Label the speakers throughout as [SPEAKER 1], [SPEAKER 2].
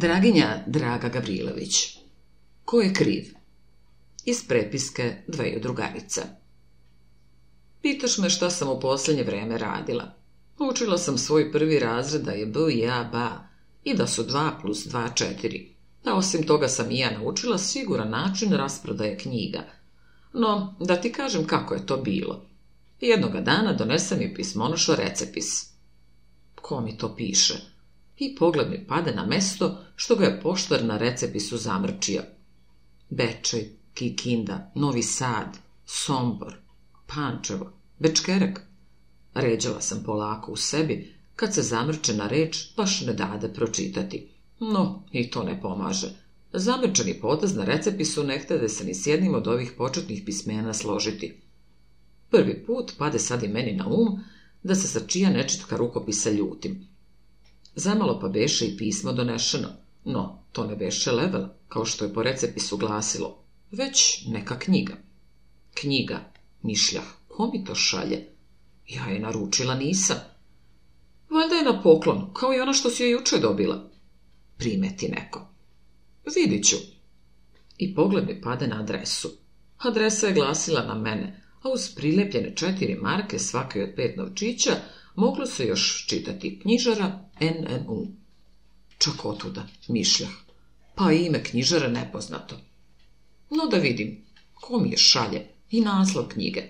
[SPEAKER 1] Draginja Draga Gavrilović Ko je kriv? Iz prepiske Dvaju drugarica. Pitaš me šta sam u posljednje vreme radila. Učila sam svoj prvi razred da je B i A ba i da su 2 plus 2 četiri. da osim toga sam i ja naučila siguran način rasprodaje knjiga. No, da ti kažem kako je to bilo. Jednoga dana donese mi pismonoša recepis. Ko mi to piše? i pogled mi pade na mesto što ga je poštar na recepisu zamrčio. Bečej, Kikinda, Novi Sad, Sombor, Pančevo, Bečkerek. Ređala sam polako u sebi, kad se zamrčena reč baš ne dade pročitati. No, i to ne pomaže. Zamrčeni potez na recepisu ne da se ni s jednim od ovih početnih pismena složiti. Prvi put pade sad i meni na um da se sa čija nečitka rukopisa ljutim. Zamalo pa beše i pismo donešeno, no to ne beše level, kao što je po recepi suglasilo, već neka knjiga. Knjiga, mišlja, ko mi to šalje? Ja je naručila nisam. Valjda je na poklon, kao i ona što si joj juče dobila. Primeti neko. Vidit ću. I pogled mi pade na adresu. Adresa je glasila na mene, a uz prilepljene četiri marke svake od pet novčića moglo se još čitati knjižara NNU. Čak otuda, mišlja, Pa ime knjižara nepoznato. No da vidim, ko mi je šalje i naslov knjige.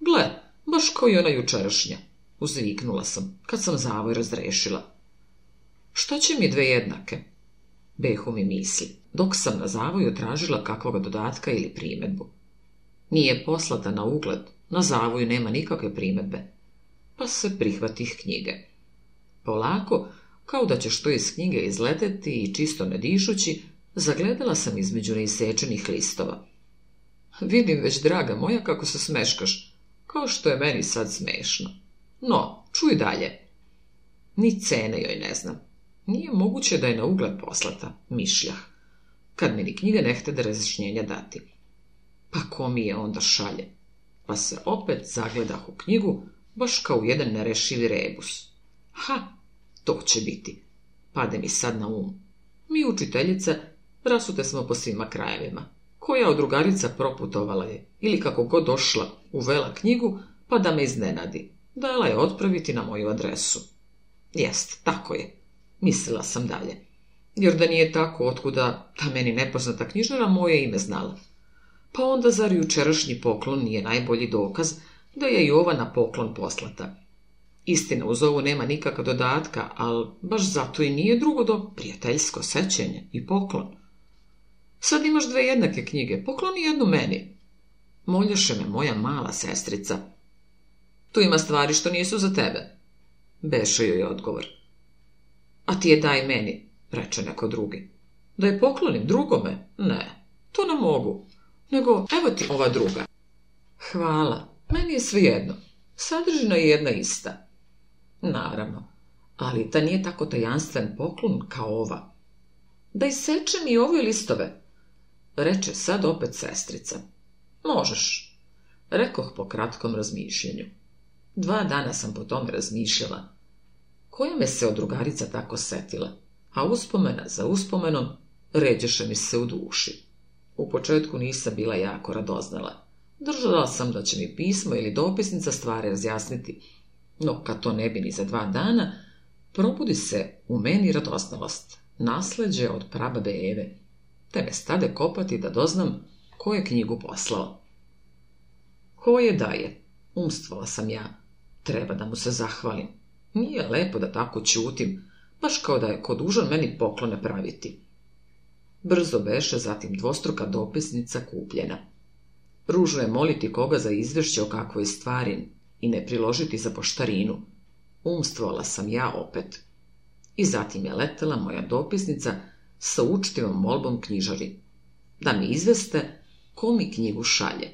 [SPEAKER 1] Gle, baš kao i ona jučerašnja, uzviknula sam, kad sam zavoj razrešila. Šta će mi dve jednake? Behu mi misli, dok sam na zavoju tražila kakvoga dodatka ili primjedbu. Nije poslata na ugled, na zavoju nema nikakve primjedbe. Pa se prihvatih knjige. Polako, kao da će što iz knjige izleteti i čisto ne dišući, zagledala sam između neisečenih listova. Vidim već, draga moja, kako se smeškaš, kao što je meni sad smešno. No, čuj dalje. Ni cene joj ne znam. Nije moguće da je na ugled poslata, mišljah, kad mi ni knjiga ne hte da dati. Pa ko mi je onda šalje? Pa se opet zagledah u knjigu, baš kao jedan nerešivi rebus. Ha, to će biti. Pade mi sad na um. Mi učiteljice rasute smo po svima krajevima. Koja od drugarica proputovala je, ili kako god došla, uvela knjigu, pa da me iznenadi. Dala je otpraviti na moju adresu. Jest, tako je. Mislila sam dalje. Jer da nije tako, otkuda ta meni nepoznata knjižara moje ime znala pa onda zar jučerašnji poklon nije najbolji dokaz da je i ova na poklon poslata. Istina, uz ovu nema nikakva dodatka, ali baš zato i nije drugo do prijateljsko sećenje i poklon. Sad imaš dve jednake knjige, pokloni jednu meni. Moljaše me moja mala sestrica. Tu ima stvari što nisu za tebe. Beše joj odgovor. A ti je daj meni, reče neko drugi. Da je poklonim drugome? Ne, to ne mogu nego evo ti ova druga. Hvala, meni je svejedno. Sadržina je jedna ista. Naravno, ali ta nije tako tajanstven poklon kao ova. Da isečem i ove listove, reče sad opet sestrica. Možeš, rekoh po kratkom razmišljenju. Dva dana sam po tome razmišljala. Koja me se od drugarica tako setila, a uspomena za uspomenom ređeše mi se u duši. U početku nisam bila jako radoznala. Držala sam da će mi pismo ili dopisnica stvari razjasniti, no kad to ne bi ni za dva dana, probudi se u meni radoznalost, nasleđe od prababe Eve, te me stade kopati da doznam ko je knjigu poslao. Ko je daje, umstvala sam ja, treba da mu se zahvalim. Nije lepo da tako čutim, baš kao da je kod dužan meni poklone praviti. Brzo beše zatim dvostruka dopisnica kupljena. Ružno je moliti koga za izvješće o kakvoj stvari i ne priložiti za poštarinu. Umstvovala sam ja opet. I zatim je letela moja dopisnica sa učtivom molbom knjižari. Da mi izveste ko mi knjigu šalje.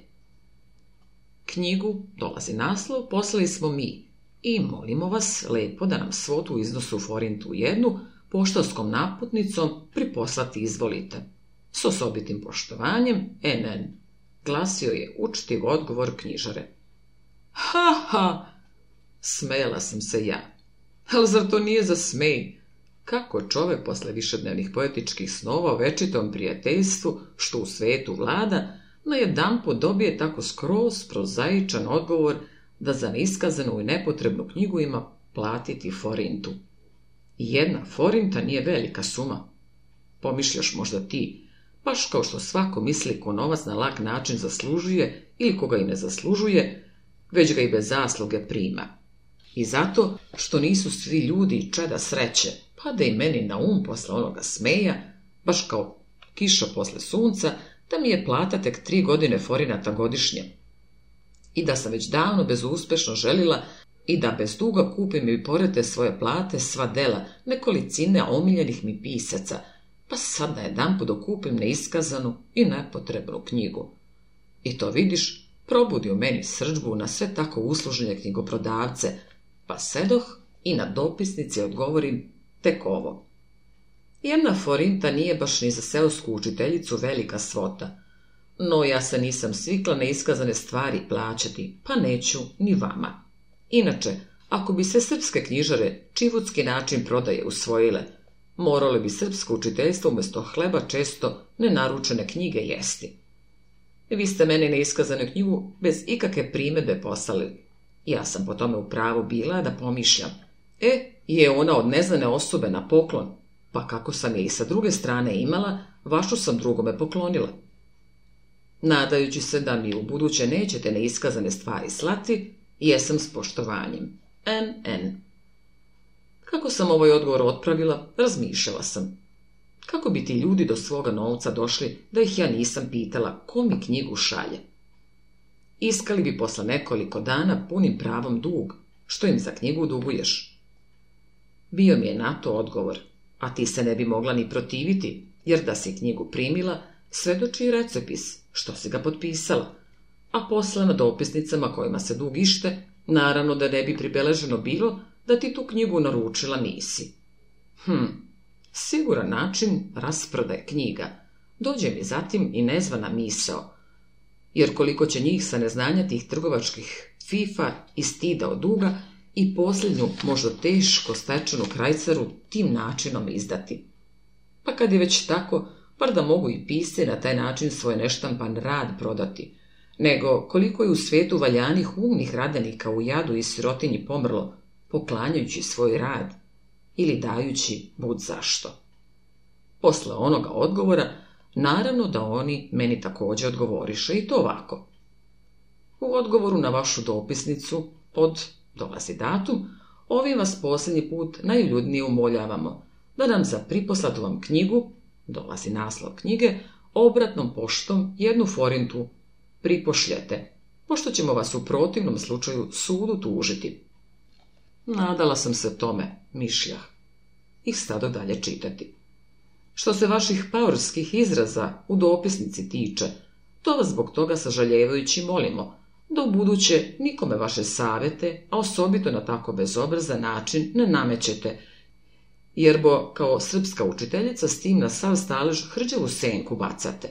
[SPEAKER 1] Knjigu, dolazi naslov, poslali smo mi i molimo vas lepo da nam svotu iznosu forintu jednu, poštovskom naputnicom priposlati izvolite. S osobitim poštovanjem, NN, glasio je učtiv odgovor knjižare. Ha, ha, smela sam se ja. Ali zar to nije za smej? Kako čovek posle višednevnih poetičkih snova o večitom prijateljstvu, što u svetu vlada, na jedan dobije tako skroz prozaičan odgovor da za neiskazanu i nepotrebnu knjigu ima platiti forintu jedna forinta nije velika suma. Pomišljaš možda ti, baš kao što svako misli ko novac na lak način zaslužuje ili koga i ne zaslužuje, već ga i bez zasluge prima. I zato što nisu svi ljudi čeda sreće, pa i meni na um posle onoga smeja, baš kao kiša posle sunca, da mi je plata tek tri godine forinata godišnje. I da sam već davno bezuspešno želila i da bez duga kupim i porete svoje plate sva dela nekolicine omiljenih mi pisaca, pa sada da jedan put okupim neiskazanu i nepotrebnu knjigu. I to vidiš, probudi u meni srđbu na sve tako uslužene knjigoprodavce, pa sedoh i na dopisnici odgovorim tek ovo. Jedna forinta nije baš ni za seosku učiteljicu velika svota, no ja se nisam svikla neiskazane stvari plaćati, pa neću ni vama. Inače, ako bi se srpske knjižare čivutski način prodaje usvojile, morale bi srpsko učiteljstvo umjesto hleba često nenaručene knjige jesti. Vi ste meni iskazanu knjigu bez ikakve primjedbe poslali. Ja sam po tome u pravu bila da pomišljam. E, je ona od neznane osobe na poklon, pa kako sam je i sa druge strane imala, vašu sam drugome poklonila. Nadajući se da mi u buduće nećete neiskazane stvari slati, Jesam s poštovanjem. N. Kako sam ovaj odgovor otpravila, razmišljala sam. Kako bi ti ljudi do svoga novca došli da ih ja nisam pitala ko mi knjigu šalje? Iskali bi posle nekoliko dana punim pravom dug, što im za knjigu duguješ. Bio mi je na to odgovor, a ti se ne bi mogla ni protiviti, jer da si knjigu primila, svedoči i recepis, što si ga potpisala, a posla na dopisnicama kojima se dug ište, naravno da ne bi pribeleženo bilo da ti tu knjigu naručila nisi. Hm, siguran način rasprde knjiga. Dođe mi zatim i nezvana misao, jer koliko će njih sa neznanja tih trgovačkih fifa i stida od duga i posljednju, možda teško stečenu krajcaru tim načinom izdati. Pa kad je već tako, bar da mogu i pisi na taj način svoj neštampan rad prodati – nego koliko je u svetu valjanih umnih radenika u jadu i sirotinji pomrlo, poklanjajući svoj rad ili dajući bud zašto. Posle onoga odgovora, naravno da oni meni također odgovoriše i to ovako. U odgovoru na vašu dopisnicu pod dolazi datum, ovim vas posljednji put najljudnije umoljavamo da nam za priposlatu vam knjigu, dolazi naslov knjige, obratnom poštom jednu forintu pripošljete, pošto ćemo vas u protivnom slučaju sudu tužiti. Nadala sam se tome, mišlja. I stado dalje čitati. Što se vaših paorskih izraza u dopisnici tiče, to vas zbog toga sažaljevajući molimo, da u buduće nikome vaše savjete, a osobito na tako bezobrazan način, ne namećete, jer bo kao srpska učiteljica s tim na sav stalež hrđavu senku bacate.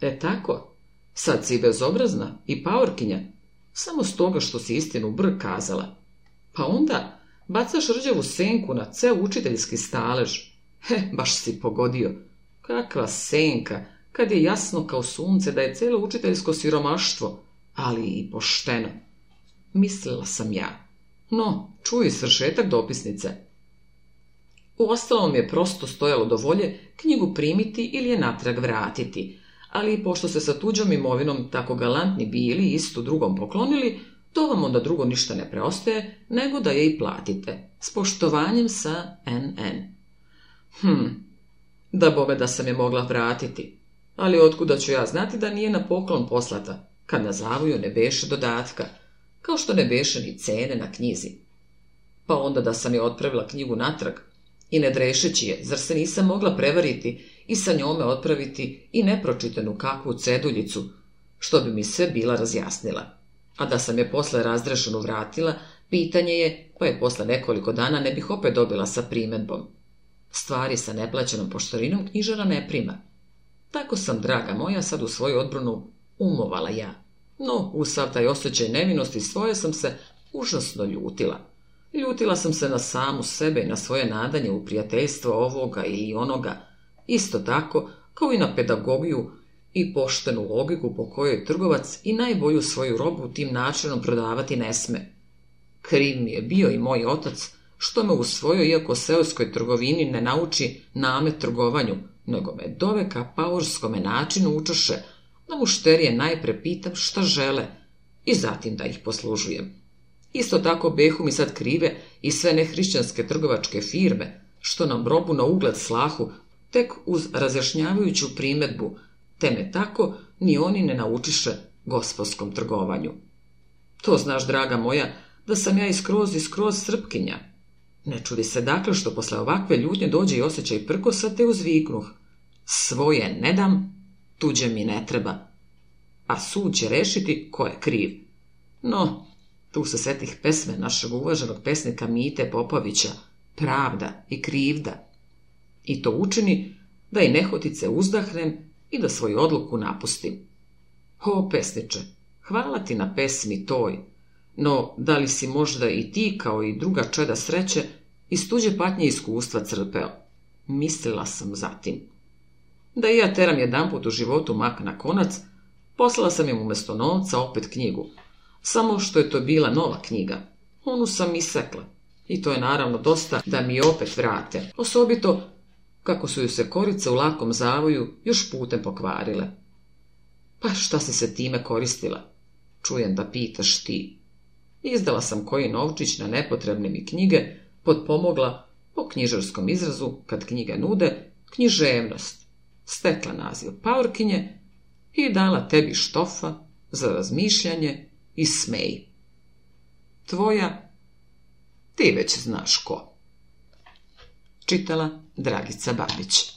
[SPEAKER 1] E tako, Sad si bezobrazna i paorkinja, samo toga što si istinu br kazala. Pa onda bacaš rđavu senku na ceo učiteljski stalež. He, baš si pogodio. Kakva senka, kad je jasno kao sunce da je celo učiteljsko siromaštvo, ali i pošteno. Mislila sam ja. No, čuj sršetak dopisnice. Uostalom je prosto stojalo do volje knjigu primiti ili je natrag vratiti, ali pošto se sa tuđom imovinom tako galantni bili i istu drugom poklonili, to vam onda drugo ništa ne preostaje, nego da je i platite. S poštovanjem sa NN. Hm, da boga da sam je mogla vratiti. Ali otkuda ću ja znati da nije na poklon poslata, kad na zavoju ne beše dodatka, kao što ne beše ni cene na knjizi. Pa onda da sam je otpravila knjigu natrag i ne drešeći je, zar se nisam mogla prevariti i sa njome otpraviti i nepročitanu kakvu ceduljicu, što bi mi sve bila razjasnila. A da sam je posle razdrešeno vratila, pitanje je, pa je posle nekoliko dana ne bih opet dobila sa primedbom. Stvari sa neplaćenom poštorinom knjižara ne prima. Tako sam, draga moja, sad u svoju odbronu umovala ja. No, u sav taj osjećaj nevinosti svoje sam se užasno ljutila. Ljutila sam se na samu sebe i na svoje nadanje u prijateljstvo ovoga ili onoga, Isto tako kao i na pedagogiju i poštenu logiku po kojoj trgovac i najbolju svoju robu tim načinom prodavati ne sme. Kriv mi je bio i moj otac što me u svojoj iako seoskoj trgovini ne nauči namet trgovanju, nego me doveka paorskome načinu učaše da šterije najpre pitam šta žele i zatim da ih poslužujem. Isto tako behu mi sad krive i sve nehrišćanske trgovačke firme, što nam robu na ugled slahu tek uz razjašnjavajuću primjedbu, te me tako ni oni ne naučiše gospodskom trgovanju. To znaš, draga moja, da sam ja i skroz i skroz srpkinja. Ne čudi se dakle što posle ovakve ljutnje dođe i osjećaj prkosa te uzviknuh. Svoje ne dam, tuđe mi ne treba. A sud će rešiti ko je kriv. No, tu se setih pesme našeg uvaženog pesnika Mite Popovića, Pravda i krivda. I to učini da i nehotice uzdahnem i da svoju odluku napustim. O, pesniče, hvala ti na pesmi toj, no da li si možda i ti kao i druga čeda sreće iz tuđe patnje iskustva crpeo? Mislila sam zatim. Da i ja teram jedan put u životu mak na konac, poslala sam im umjesto novca opet knjigu. Samo što je to bila nova knjiga. Onu sam isekla. I to je naravno dosta da mi opet vrate. Osobito kako su ju se korice u lakom zavoju još putem pokvarile. Pa šta si se time koristila? Čujem da pitaš ti. Izdala sam koji novčić na nepotrebne mi knjige, potpomogla, po knjižarskom izrazu, kad knjige nude, književnost. Stekla naziv paurkinje i dala tebi štofa za razmišljanje i smej. Tvoja, ti već znaš ko. Čitala Dragica Babić.